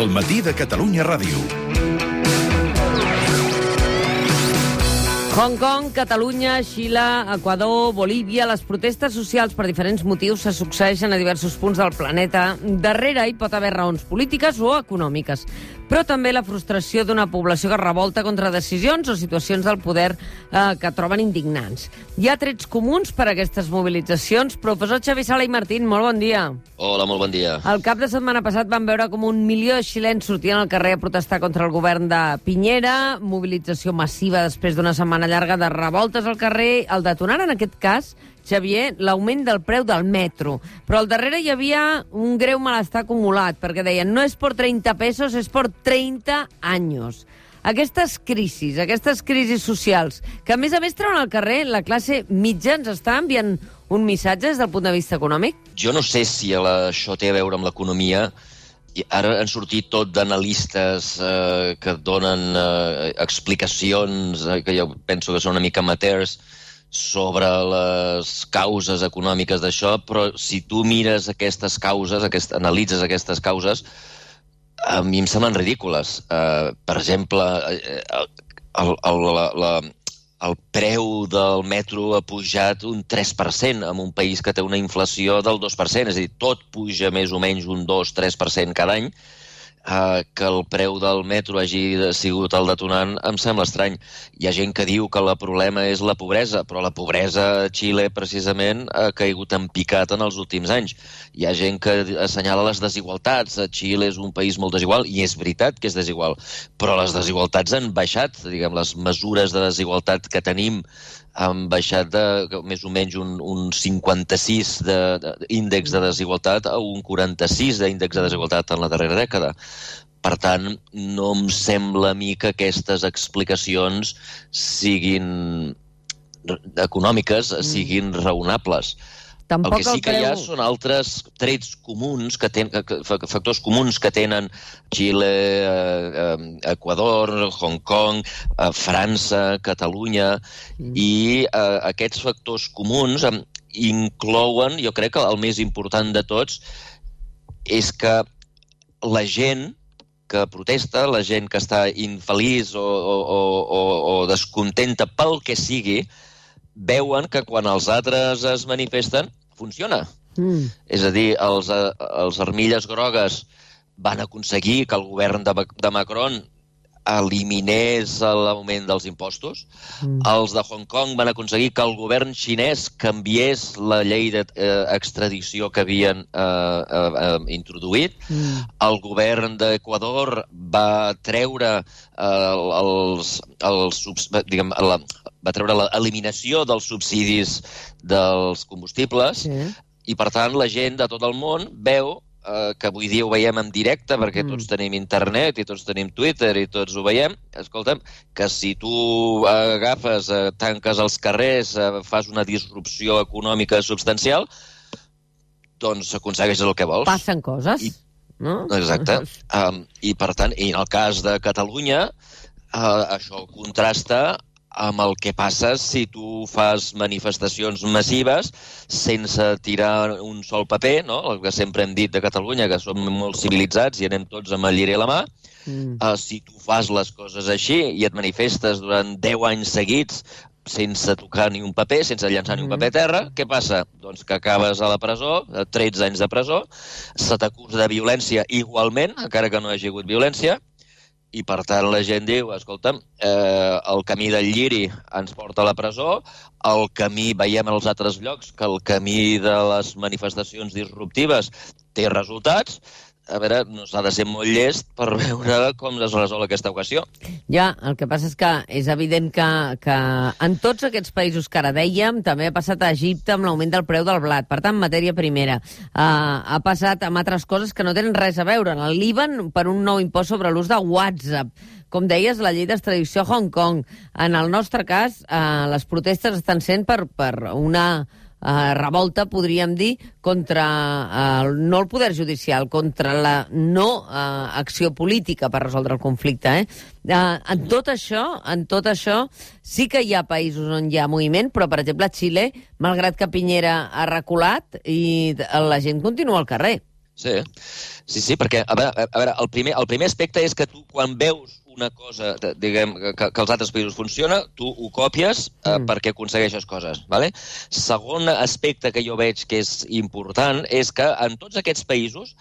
El matí de Catalunya Ràdio. Hong Kong, Catalunya, Xile, Equador, Bolívia... Les protestes socials per diferents motius se succeeixen a diversos punts del planeta. Darrere hi pot haver raons polítiques o econòmiques, però també la frustració d'una població que revolta contra decisions o situacions del poder eh, que troben indignants. Hi ha trets comuns per a aquestes mobilitzacions. Professor Xavi Sala i Martín, molt bon dia. Hola, molt bon dia. El cap de setmana passat vam veure com un milió de xilens sortien al carrer a protestar contra el govern de Piñera, mobilització massiva després d'una setmana llarga de revoltes al carrer. El detonant, en aquest cas, Xavier, l'augment del preu del metro. Però al darrere hi havia un greu malestar acumulat, perquè deien no és per 30 pesos, és per 30 anys. Aquestes crisis, aquestes crisis socials, que a més a més treuen al carrer la classe mitja, ens està enviant un missatge des del punt de vista econòmic? Jo no sé si la, això té a veure amb l'economia. I Ara han sortit tot d'analistes eh, que donen eh, explicacions eh, que jo penso que són una mica amateurs sobre les causes econòmiques d'això, però si tu mires aquestes causes, aquest, analitzes aquestes causes, a mi em semblen ridícules. Uh, per exemple, eh, el, el, la, la, el preu del metro ha pujat un 3% en un país que té una inflació del 2%, és a dir, tot puja més o menys un 2-3% cada any, eh, que el preu del metro hagi sigut el detonant em sembla estrany. Hi ha gent que diu que el problema és la pobresa, però la pobresa a Xile precisament ha caigut en picat en els últims anys. Hi ha gent que assenyala les desigualtats. A Xile és un país molt desigual, i és veritat que és desigual, però les desigualtats han baixat. Diguem, les mesures de desigualtat que tenim han baixat de més o menys un, un 56 de, de, índex de desigualtat a un 46 d'índex de desigualtat en la darrera dècada. Per tant, no em sembla a mi que aquestes explicacions siguin econòmiques, siguin raonables. Tampoc el que sí que hi ha són altres trets comuns, que ten, factors comuns que tenen Xile, eh, eh, Equador, Hong Kong, eh, França, Catalunya, mm. i eh, aquests factors comuns inclouen, jo crec que el més important de tots, és que la gent que protesta, la gent que està infeliç o, o, o, o descontenta pel que sigui, veuen que quan els altres es manifesten, funciona. Mm. És a dir, els, eh, els armilles grogues van aconseguir que el govern de, de Macron eliminés l'augment dels impostos. Mm. Els de Hong Kong van aconseguir que el govern xinès canviés la llei d'extradició que havien eh, eh, eh, introduït. Mm. El govern d'Equador va treure eh, els, els, diguem, la, va treure l'eliminació dels subsidis dels combustibles Sí. i, per tant, la gent de tot el món veu eh, que avui dia ho veiem en directe perquè Mm. tots tenim internet i tots tenim Twitter i tots ho veiem, escolta'm, que si tu agafes, eh, tanques els carrers, eh, fas una disrupció econòmica substancial, doncs aconsegueixes el que vols. Passen coses, I- no? Exacte. Um, I, per tant, i en el cas de Catalunya, uh, això contrasta amb el que passa si tu fas manifestacions massives sense tirar un sol paper, no? el que sempre hem dit de Catalunya, que som molt civilitzats i anem tots amb el lliri a la mà, Mm. uh, si tu fas les coses així i et manifestes durant 10 anys seguits sense tocar ni un paper, sense llançar ni un Mhm. paper a terra, què passa? Doncs que acabes a la presó, a 13 anys de presó, se t'acusa de violència igualment, encara que no hi hagi hagut violència, i per tant la gent diu, escolta'm, eh, el camí del lliri ens porta a la presó, el camí, veiem els altres llocs, que el camí de les manifestacions disruptives té resultats, a veure, no s'ha de ser molt llest per veure com es resol aquesta equació. Ja, el que passa és que és evident que, que en tots aquests països que ara dèiem, també ha passat a Egipte amb l'augment del preu del blat, per tant, matèria primera. Uh, ha passat amb altres coses que no tenen res a veure. En el Líban, per un nou impost sobre l'ús de WhatsApp. Com deies, la llei d'extradició a Hong Kong. En el nostre cas, uh, les protestes estan sent per, per una uh, revolta, podríem dir, contra uh, no el poder judicial, contra la no uh, acció política per resoldre el conflicte. Eh? Uh, en tot això, en tot això, sí que hi ha països on hi ha moviment, però, per exemple, a Xile, malgrat que Piñera ha reculat, i la gent continua al carrer. Sí, sí, sí perquè, a veure, a veure el, primer, el primer aspecte és que tu, quan veus una cosa, diguem, que, que els altres països funciona, tu ho copies eh, mm. perquè aconsegueixes coses. Vale? Segon aspecte que jo veig que és important és que en tots aquests països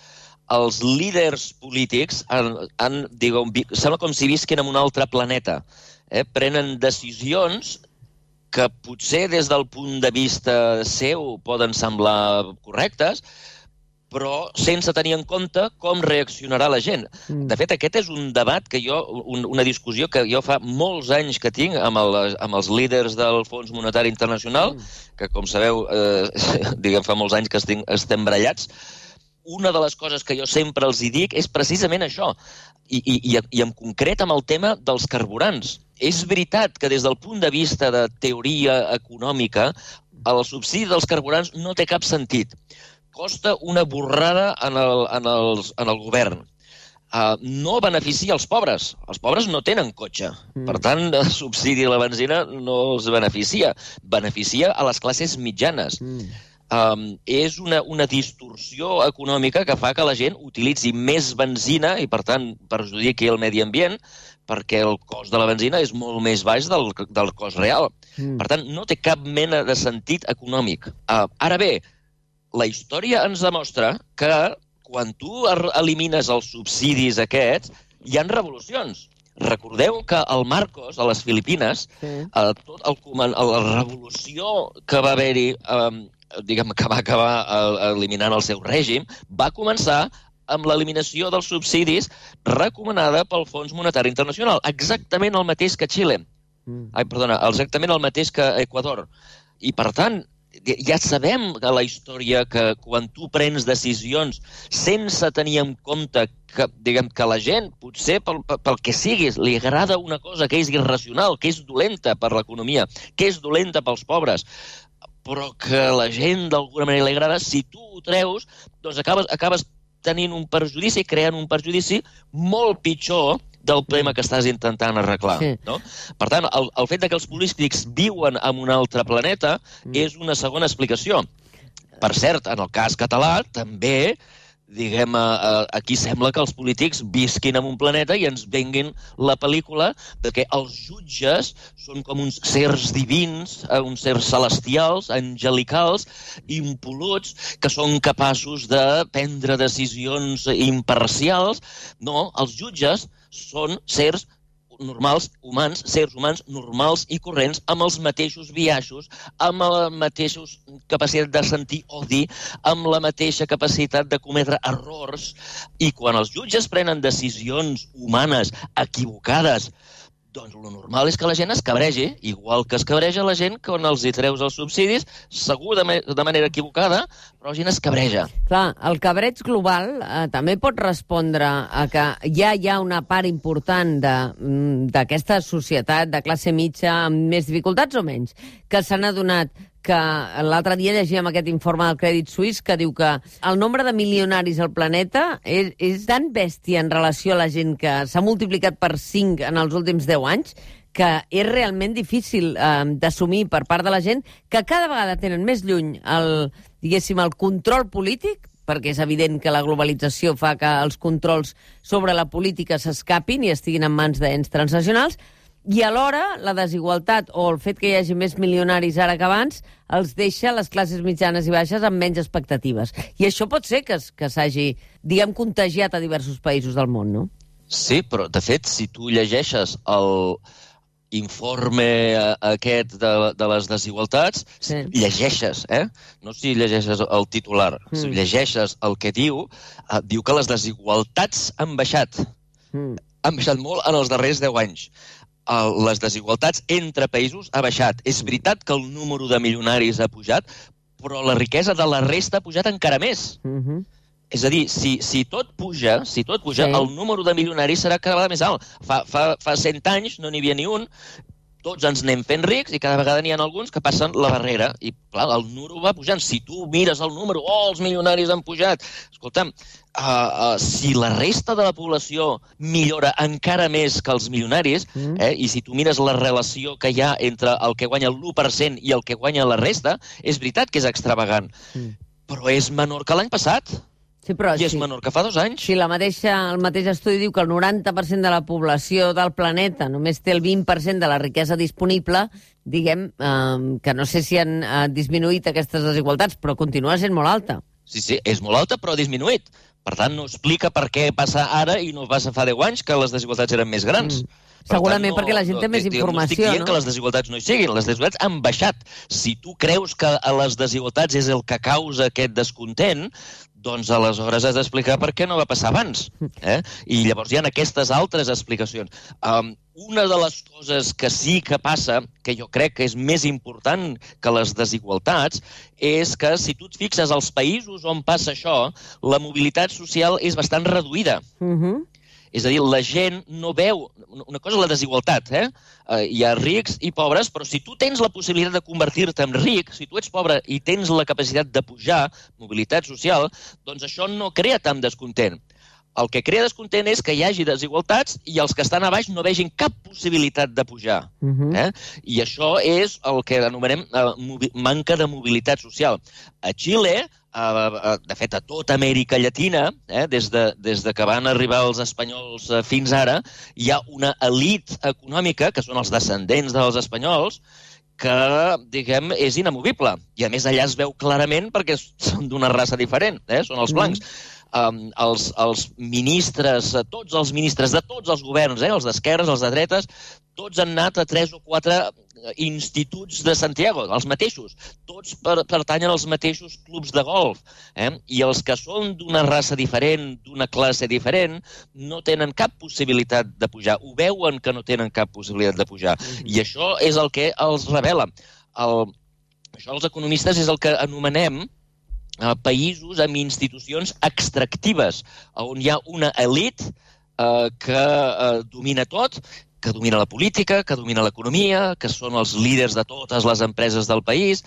els líders polítics han, han diguem, sembla com si visquin en un altre planeta. Eh? Prenen decisions que potser des del punt de vista seu poden semblar correctes, però sense tenir en compte com reaccionarà la gent. Mm. De fet, aquest és un debat que jo, un, una discussió que jo fa molts anys que tinc amb, el, amb els líders del Fons Monetari Internacional, mm. que, com sabeu, eh, diguem, fa molts anys que estem, estem brallats. Una de les coses que jo sempre els hi dic és precisament això, i, i, i, i en concret amb el tema dels carburants. És veritat que des del punt de vista de teoria econòmica, el subsidi dels carburants no té cap sentit costa una borrada en el, en els, en el govern. Uh, no beneficia els pobres. Els pobres no tenen cotxe. Mm. Per tant, el subsidi a la benzina no els beneficia. Beneficia a les classes mitjanes. Mm. Um, és una, una distorsió econòmica que fa que la gent utilitzi més benzina i, per tant, perjudiqui el medi ambient perquè el cost de la benzina és molt més baix del, del cost real. Mm. Per tant, no té cap mena de sentit econòmic. Uh, ara bé, la història ens demostra que quan tu elimines els subsidis aquests, hi han revolucions. Recordeu que el Marcos, a les Filipines, sí. eh, tot el, la revolució que va haver-hi, eh, diguem, que va acabar eh, eliminant el seu règim, va començar amb l'eliminació dels subsidis recomanada pel Fons Monetari Internacional, exactament el mateix que Xile. Mm. Ai, perdona, exactament el mateix que Equador. I, per tant, ja sabem a la història que quan tu prens decisions sense tenir en compte que, diguem, que la gent, potser pel, pel que siguis, li agrada una cosa que és irracional, que és dolenta per l'economia, que és dolenta pels pobres, però que la gent d'alguna manera li agrada, si tu ho treus, doncs acabes, acabes tenint un perjudici, creant un perjudici molt pitjor del problema que estàs intentant arreglar. Sí. No? Per tant, el, el fet de que els polítics viuen en un altre planeta mm. és una segona explicació. Per cert, en el cas català, també diguem, eh, aquí sembla que els polítics visquin en un planeta i ens venguin la pel·lícula de que els jutges són com uns sers divins, eh, uns sers celestials, angelicals, impoluts, que són capaços de prendre decisions imparcials. No, els jutges són sers normals, humans, sers humans normals i corrents, amb els mateixos viatges, amb la mateixa capacitat de sentir odi, amb la mateixa capacitat de cometre errors. I quan els jutges prenen decisions humanes equivocades, doncs el normal és que la gent es cabregi, igual que es cabreja la gent quan els hi treus els subsidis, segur de, de manera equivocada, però la gent es cabreja. Clar, el cabreig global eh, també pot respondre a que ja hi ha una part important mm, d'aquesta societat de classe mitja amb més dificultats o menys, que s'han adonat que l'altre dia llegíem aquest informe del Crèdit Suís que diu que el nombre de milionaris al planeta és, és tan bèstia en relació a la gent que s'ha multiplicat per 5 en els últims 10 anys que és realment difícil eh, d'assumir per part de la gent que cada vegada tenen més lluny el, diguéssim, el control polític perquè és evident que la globalització fa que els controls sobre la política s'escapin i estiguin en mans d'ens transnacionals, i alhora la desigualtat o el fet que hi hagi més milionaris ara que abans els deixa les classes mitjanes i baixes amb menys expectatives. I això pot ser que, que s'hagi, diguem, contagiat a diversos països del món, no? Sí, però de fet, si tu llegeixes el informe aquest de, de les desigualtats, sí. llegeixes, eh? No si llegeixes el titular, mm. si llegeixes el que diu, eh, diu que les desigualtats han baixat. Mm. Han baixat molt en els darrers 10 anys les desigualtats entre països ha baixat. És veritat que el número de milionaris ha pujat, però la riquesa de la resta ha pujat encara més. Uh -huh. És a dir, si, si tot puja, si tot puja, sí. el número de milionaris serà cada vegada més alt. Fa, fa, fa 100 anys no n'hi havia ni un, tots ens anem fent rics i cada vegada n'hi ha alguns que passen la barrera. I, clar, el número va pujant. Si tu mires el número, oh, els milionaris han pujat. Escolta'm, uh, uh, si la resta de la població millora encara més que els milionaris, mm. eh, i si tu mires la relació que hi ha entre el que guanya l'1% i el que guanya la resta, és veritat que és extravagant, mm. però és menor que l'any passat. Sí, però I és sí. menor que fa dos anys. Si la mateixa, el mateix estudi diu que el 90% de la població del planeta només té el 20% de la riquesa disponible, diguem eh, que no sé si han eh, disminuït aquestes desigualtats, però continua sent molt alta. Sí, sí, és molt alta, però ha disminuït. Per tant, no explica per què passa ara i no passa fa 10 anys que les desigualtats eren més grans. Mm. Segurament perquè la gent té més informació, No estic dient no? que les desigualtats no hi siguin, les desigualtats han baixat. Si tu creus que a les desigualtats és el que causa aquest descontent, doncs aleshores has d'explicar per què no va passar abans. Eh? I llavors hi ha aquestes altres explicacions. Um, una de les coses que sí que passa, que jo crec que és més important que les desigualtats, és que si tu et fixes als països on passa això, la mobilitat social és bastant reduïda. Uh -huh. És a dir, la gent no veu... Una cosa és la desigualtat, eh? eh? Hi ha rics i pobres, però si tu tens la possibilitat de convertir-te en ric, si tu ets pobre i tens la capacitat de pujar, mobilitat social, doncs això no crea tant descontent. El que crea descontent és que hi hagi desigualtats i els que estan a baix no vegin cap possibilitat de pujar. Uh -huh. Eh? I això és el que anomenem eh, manca de mobilitat social. A Xile, eh, de fet, a tota Amèrica Llatina, eh, des, de, des de que van arribar els espanyols eh, fins ara, hi ha una elit econòmica, que són els descendents dels espanyols, que, diguem, és inamovible. I, a més, allà es veu clarament perquè són d'una raça diferent, eh? són els blancs. Mm. Um, els, els ministres, tots els ministres de tots els governs, eh? els d'esquerres, els de dretes, tots han anat a tres o quatre instituts de Santiago, els mateixos. Tots per, pertanyen als mateixos clubs de golf. Eh? I els que són d'una raça diferent, d'una classe diferent, no tenen cap possibilitat de pujar. Ho veuen que no tenen cap possibilitat de pujar. Mm -hmm. I això és el que els revela. El, això els economistes és el que anomenem eh, països amb institucions extractives, on hi ha una elit eh, que eh, domina tot que domina la política, que domina l'economia, que són els líders de totes les empreses del país,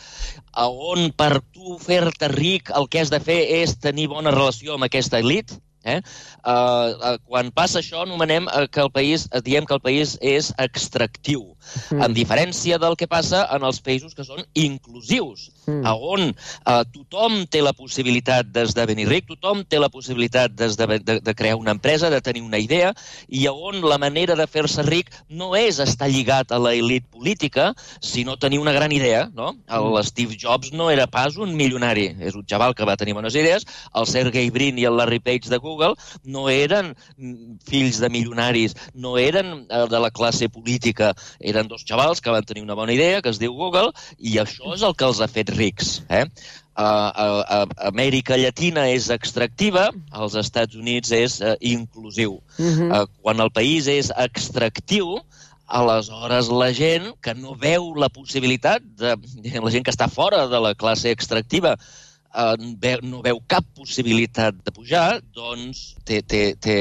on per tu fer-te ric el que has de fer és tenir bona relació amb aquesta elit. Eh? Uh, uh, quan passa això, anomenem uh, que el país, diem que el país és extractiu, mm. en diferència del que passa en els països que són inclusius, mm. on uh, tothom té la possibilitat d'esdevenir ric, tothom té la possibilitat de, de, crear una empresa, de tenir una idea, i on la manera de fer-se ric no és estar lligat a la elit política, sinó tenir una gran idea. No? El mm. Steve Jobs no era pas un milionari, és un xaval que va tenir bones idees, el Sergey Brin i el Larry Page de Google Google no eren fills de milionaris, no eren eh, de la classe política, eren dos xavals que van tenir una bona idea, que es diu Google, i això és el que els ha fet rics. Eh? A, a, a Amèrica Llatina és extractiva, als Estats Units és uh, inclusiu. Uh -huh. uh, quan el país és extractiu, aleshores la gent que no veu la possibilitat, de, la gent que està fora de la classe extractiva, eh, no veu cap possibilitat de pujar, doncs té, té, té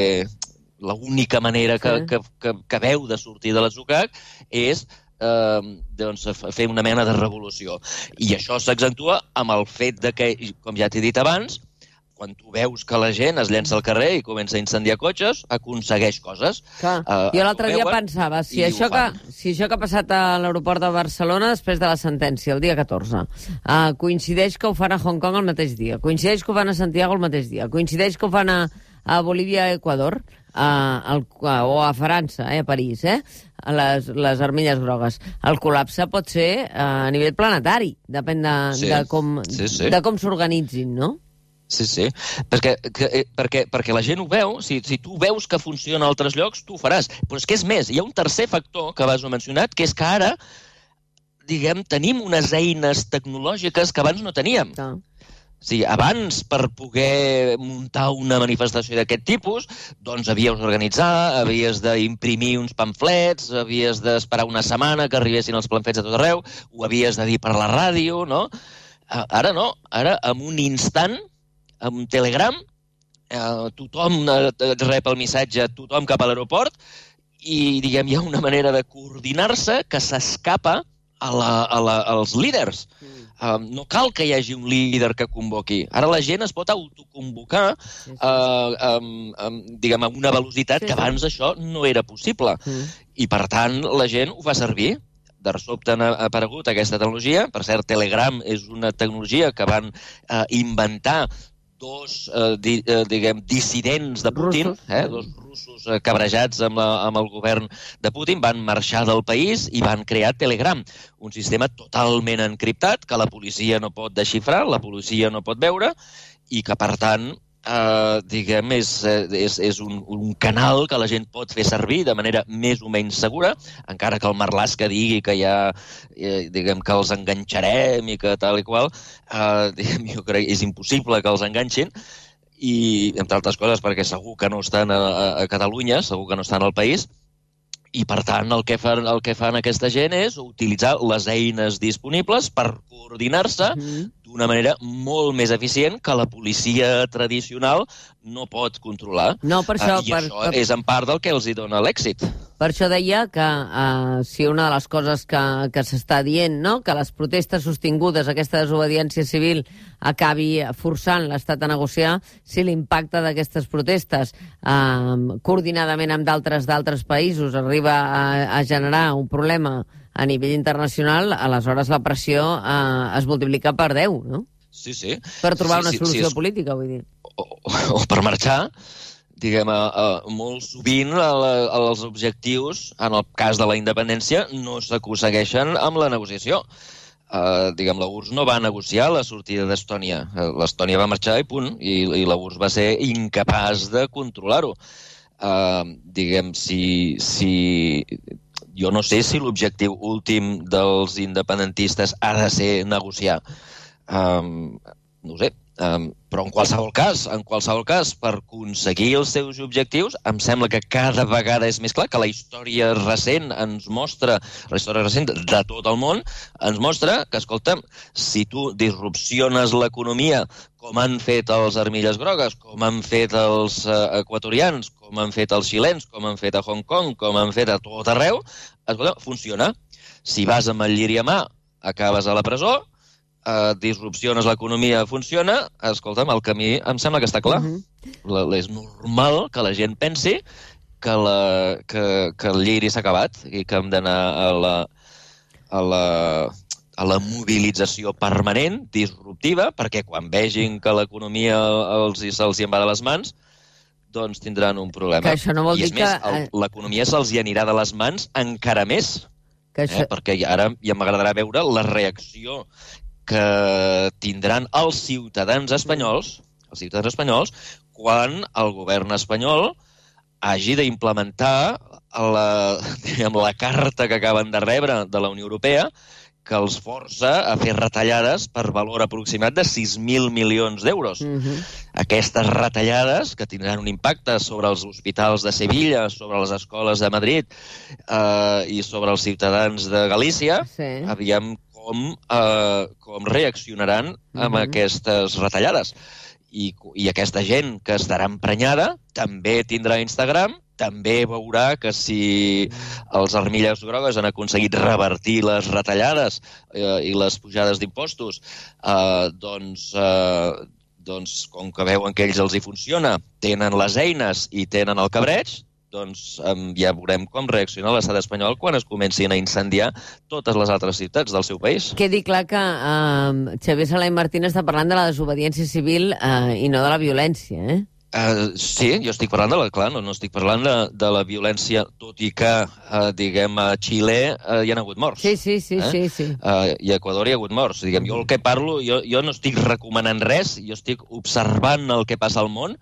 l'única manera que, sí. que, que, que veu de sortir de l'atzucac és eh, doncs, fer una mena de revolució. I això s'accentua amb el fet de que, com ja t'he dit abans, quan tu veus que la gent es llença al carrer i comença a incendiar cotxes, aconsegueix coses. Clar. Uh, jo l'altre dia pensava, si això, que, si això que ha passat a l'aeroport de Barcelona després de la sentència, el dia 14, uh, coincideix que ho fan a Hong Kong el mateix dia, coincideix que ho fan a Santiago el mateix dia, coincideix que ho fan a, a Bolívia i Equador, uh, el, uh, o a França, eh, a París, eh? a les, les armilles grogues. El col·lapse pot ser uh, a nivell planetari, depèn de, sí. de com, sí, sí. de com s'organitzin, no? Sí, sí, perquè, que, eh, perquè, perquè la gent ho veu, si, si tu veus que funciona a altres llocs, tu ho faràs. Però és que és més, hi ha un tercer factor que abans ho mencionat, que és que ara, diguem, tenim unes eines tecnològiques que abans no teníem. Ah. O sigui, abans, per poder muntar una manifestació d'aquest tipus, doncs havies d'organitzar, havies d'imprimir uns pamflets, havies d'esperar una setmana que arribessin els pamflets a tot arreu, ho havies de dir per la ràdio, no? Ara no, ara, en un instant, amb un telegram, eh, tothom eh, rep el missatge, tothom cap a l'aeroport, i diguem, hi ha una manera de coordinar-se que s'escapa a la, a la, als líders. Mm. Um, no cal que hi hagi un líder que convoqui. Ara la gent es pot autoconvocar sí, sí. Uh, um, um, diguem, amb una velocitat sí, sí. que abans això no era possible. Mm. I, per tant, la gent ho fa servir de sobte ha aparegut aquesta tecnologia. Per cert, Telegram és una tecnologia que van eh, inventar dos, eh, di, eh, diguem, dissidents de Putin, Russos. eh, dos russos eh, cabrejats amb, la, amb el govern de Putin, van marxar del país i van crear Telegram, un sistema totalment encriptat que la policia no pot desxifrar, la policia no pot veure, i que, per tant, eh, diguem, és, eh, és, és un, un canal que la gent pot fer servir de manera més o menys segura, encara que el Marlaska digui que ja, eh, diguem, que els enganxarem i que tal i qual, eh, diguem, jo crec que és impossible que els enganxin, i, entre altres coses, perquè segur que no estan a, a, Catalunya, segur que no estan al país, i, per tant, el que, fan, el que fan aquesta gent és utilitzar les eines disponibles per coordinar-se Mhm. D'una manera molt més eficient que la policia tradicional no pot controlar. No, per això... Ah, I per, això per, és en part del que els hi dona l'èxit. per això deia que uh, si una de les coses que, que s'està dient, no? que les protestes sostingudes, aquesta desobediència civil, acabi forçant l'Estat a negociar, si l'impacte d'aquestes protestes uh, coordinadament amb d'altres d'altres països arriba a, a generar un problema a nivell internacional, aleshores la pressió uh, es multiplica per 10, no? Sí, sí. Per trobar sí, una sí, solució sí, és- política, vull dir. o, o per marxar, diguem, a, a, molt sovint a la, els objectius, en el cas de la independència, no s'aconsegueixen amb la negociació. Uh, diguem, la URSS no va negociar la sortida d'Estònia. L'Estònia va marxar i punt, i, i la URSS va ser incapaç de controlar-ho. Uh, diguem, si, si... Jo no sé si l'objectiu últim dels independentistes ha de ser negociar. Um, no sé, um, però en qualsevol cas, en qualsevol cas, per aconseguir els seus objectius, em sembla que cada vegada és més clar que la història recent ens mostra, la història recent de tot el món, ens mostra que, escolta'm, si tu disrupciones l'economia com han fet els armilles grogues, com han fet els uh, equatorians, com han fet els xilens, com han fet a Hong Kong, com han fet a tot arreu, escolta, funciona. Si vas amb el lliri a mà, acabes a la presó, eh, disrupciones l'economia, funciona, escolta'm, el camí em sembla que està clar. Uh Mhm. -huh. la, és normal que la gent pensi que, la, que, que el lliri s'ha acabat i que hem d'anar a la, a la a la mobilització permanent, disruptiva, perquè quan vegin que l'economia els, se'ls hi en va de les mans, doncs tindran un problema. Que això no vol I és dir més, que, eh, l'economia se'ls hi anirà de les mans encara més, Que això... eh? perquè ara ja m'agradarà veure la reacció que tindran els ciutadans espanyols, els ciutadans espanyols, quan el govern espanyol hagi d'implementar la, diguem, la carta que acaben de rebre de la Unió Europea que els força a fer retallades per valor aproximat de 6.000 milions d'euros. Mhm. Aquestes retallades, que tindran un impacte sobre els hospitals de Sevilla, sobre les escoles de Madrid eh, i sobre els ciutadans de Galícia, Sí. aviam com, eh, com reaccionaran amb Mhm. aquestes retallades. I, I aquesta gent que estarà emprenyada també tindrà Instagram, també veurà que si els armilles grogues han aconseguit revertir les retallades eh, i les pujades d'impostos, eh, doncs, eh, doncs, com que veuen que ells els hi funciona, tenen les eines i tenen el cabreig, doncs um, ja veurem com reacciona l'estat espanyol quan es comencin a incendiar totes les altres ciutats del seu país. Quedi clar que uh, Xavier Sala i Martín està parlant de la desobediència civil uh, i no de la violència, eh? Uh, sí, jo estic parlant de la, clar, no, no estic parlant de, de la violència, tot i que, uh, diguem, a Xile uh, hi ha hagut morts. Sí, sí, sí, Eh? sí, sí. Uh, I a Equador hi ha hagut morts. Diguem, jo el que parlo, jo, jo no estic recomanant res, jo estic observant el que passa al món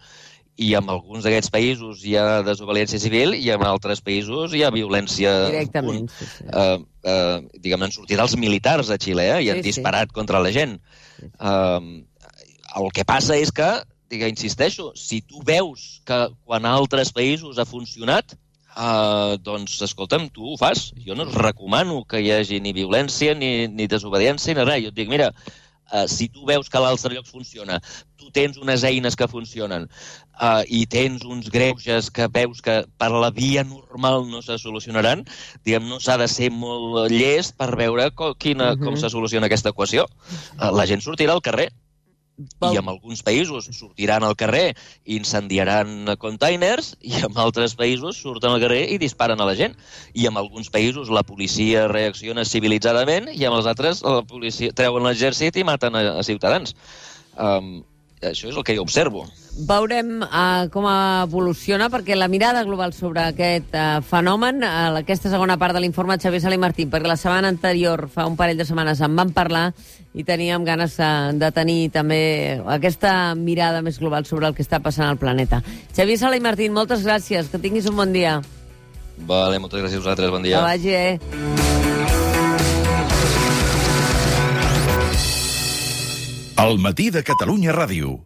i en alguns d'aquests països hi ha desobediència civil i en altres països hi ha violència... Directament, sí, sí. Uh, uh, diguem, han sortit els militars a Xile eh, i han Sí, sí. disparat contra la gent. Uh, el que passa és que, digue, insisteixo, si tu veus que quan altres països ha funcionat, uh, doncs, escolta'm, tu ho fas. Jo no recomano que hi hagi ni violència, ni, ni desobediència, ni res. Jo et dic, mira, uh, si tu veus que l'altre lloc funciona, tu tens unes eines que funcionen uh, i tens uns greuges que veus que per la via normal no se solucionaran, diguem, no s'ha de ser molt llest per veure co quina, Mhm. com se soluciona aquesta equació. Uh, la gent sortirà al carrer i en alguns països sortiran al carrer i incendiaran containers i en altres països surten al carrer i disparen a la gent. I en alguns països la policia reacciona civilitzadament i en els altres la policia treuen l'exèrcit i maten a, a ciutadans. Um, això és el que jo observo. Veurem uh, com evoluciona, perquè la mirada global sobre aquest uh, fenomen, uh, aquesta segona part de l'informe de Xavier Sala i Martín, perquè la setmana anterior, fa un parell de setmanes, en vam parlar i teníem ganes de, de tenir també aquesta mirada més global sobre el que està passant al planeta. Xavier Sala i Martín, moltes gràcies, que tinguis un bon dia. Vale, moltes gràcies a vosaltres, bon dia. Que vagi, eh? El matí de Catalunya Ràdio.